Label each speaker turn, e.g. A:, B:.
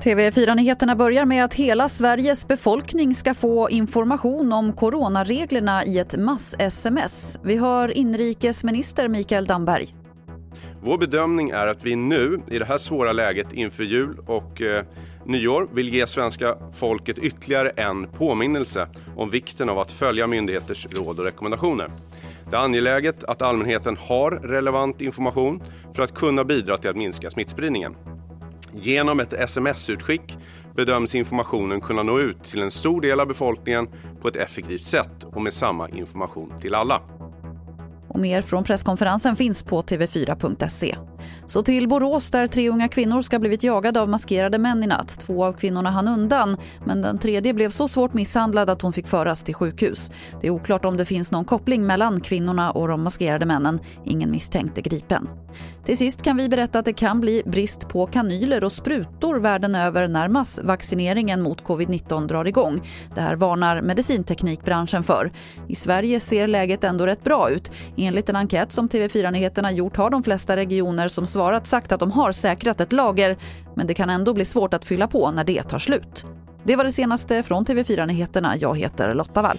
A: TV4-nyheterna börjar med att hela Sveriges befolkning ska få information om coronareglerna i ett mass-sms. Vi hör inrikesminister Mikael Damberg.
B: Vår bedömning är att vi nu, i det här svåra läget inför jul och eh, nyår, vill ge svenska folket ytterligare en påminnelse om vikten av att följa myndigheters råd och rekommendationer. Det är angeläget att allmänheten har relevant information för att kunna bidra till att minska smittspridningen. Genom ett sms-utskick bedöms informationen kunna nå ut till en stor del av befolkningen på ett effektivt sätt och med samma information till alla.
A: Och mer från presskonferensen finns på tv4.se. Så till Borås där tre unga kvinnor ska ha blivit jagade av maskerade män i natt. Två av kvinnorna hann undan, men den tredje blev så svårt misshandlad att hon fick föras till sjukhus. Det är oklart om det finns någon koppling mellan kvinnorna och de maskerade männen. Ingen misstänkt är gripen. Till sist kan vi berätta att det kan bli brist på kanyler och sprutor världen över när massvaccineringen mot covid-19 drar igång. Det här varnar medicinteknikbranschen för. I Sverige ser läget ändå rätt bra ut. Enligt en enkät som TV4 Nyheterna gjort har de flesta regioner som svarat sagt att de har säkrat ett lager, men det kan ändå bli svårt att fylla på när det tar slut. Det var det senaste från TV4 Nyheterna. Jag heter Lotta Wall.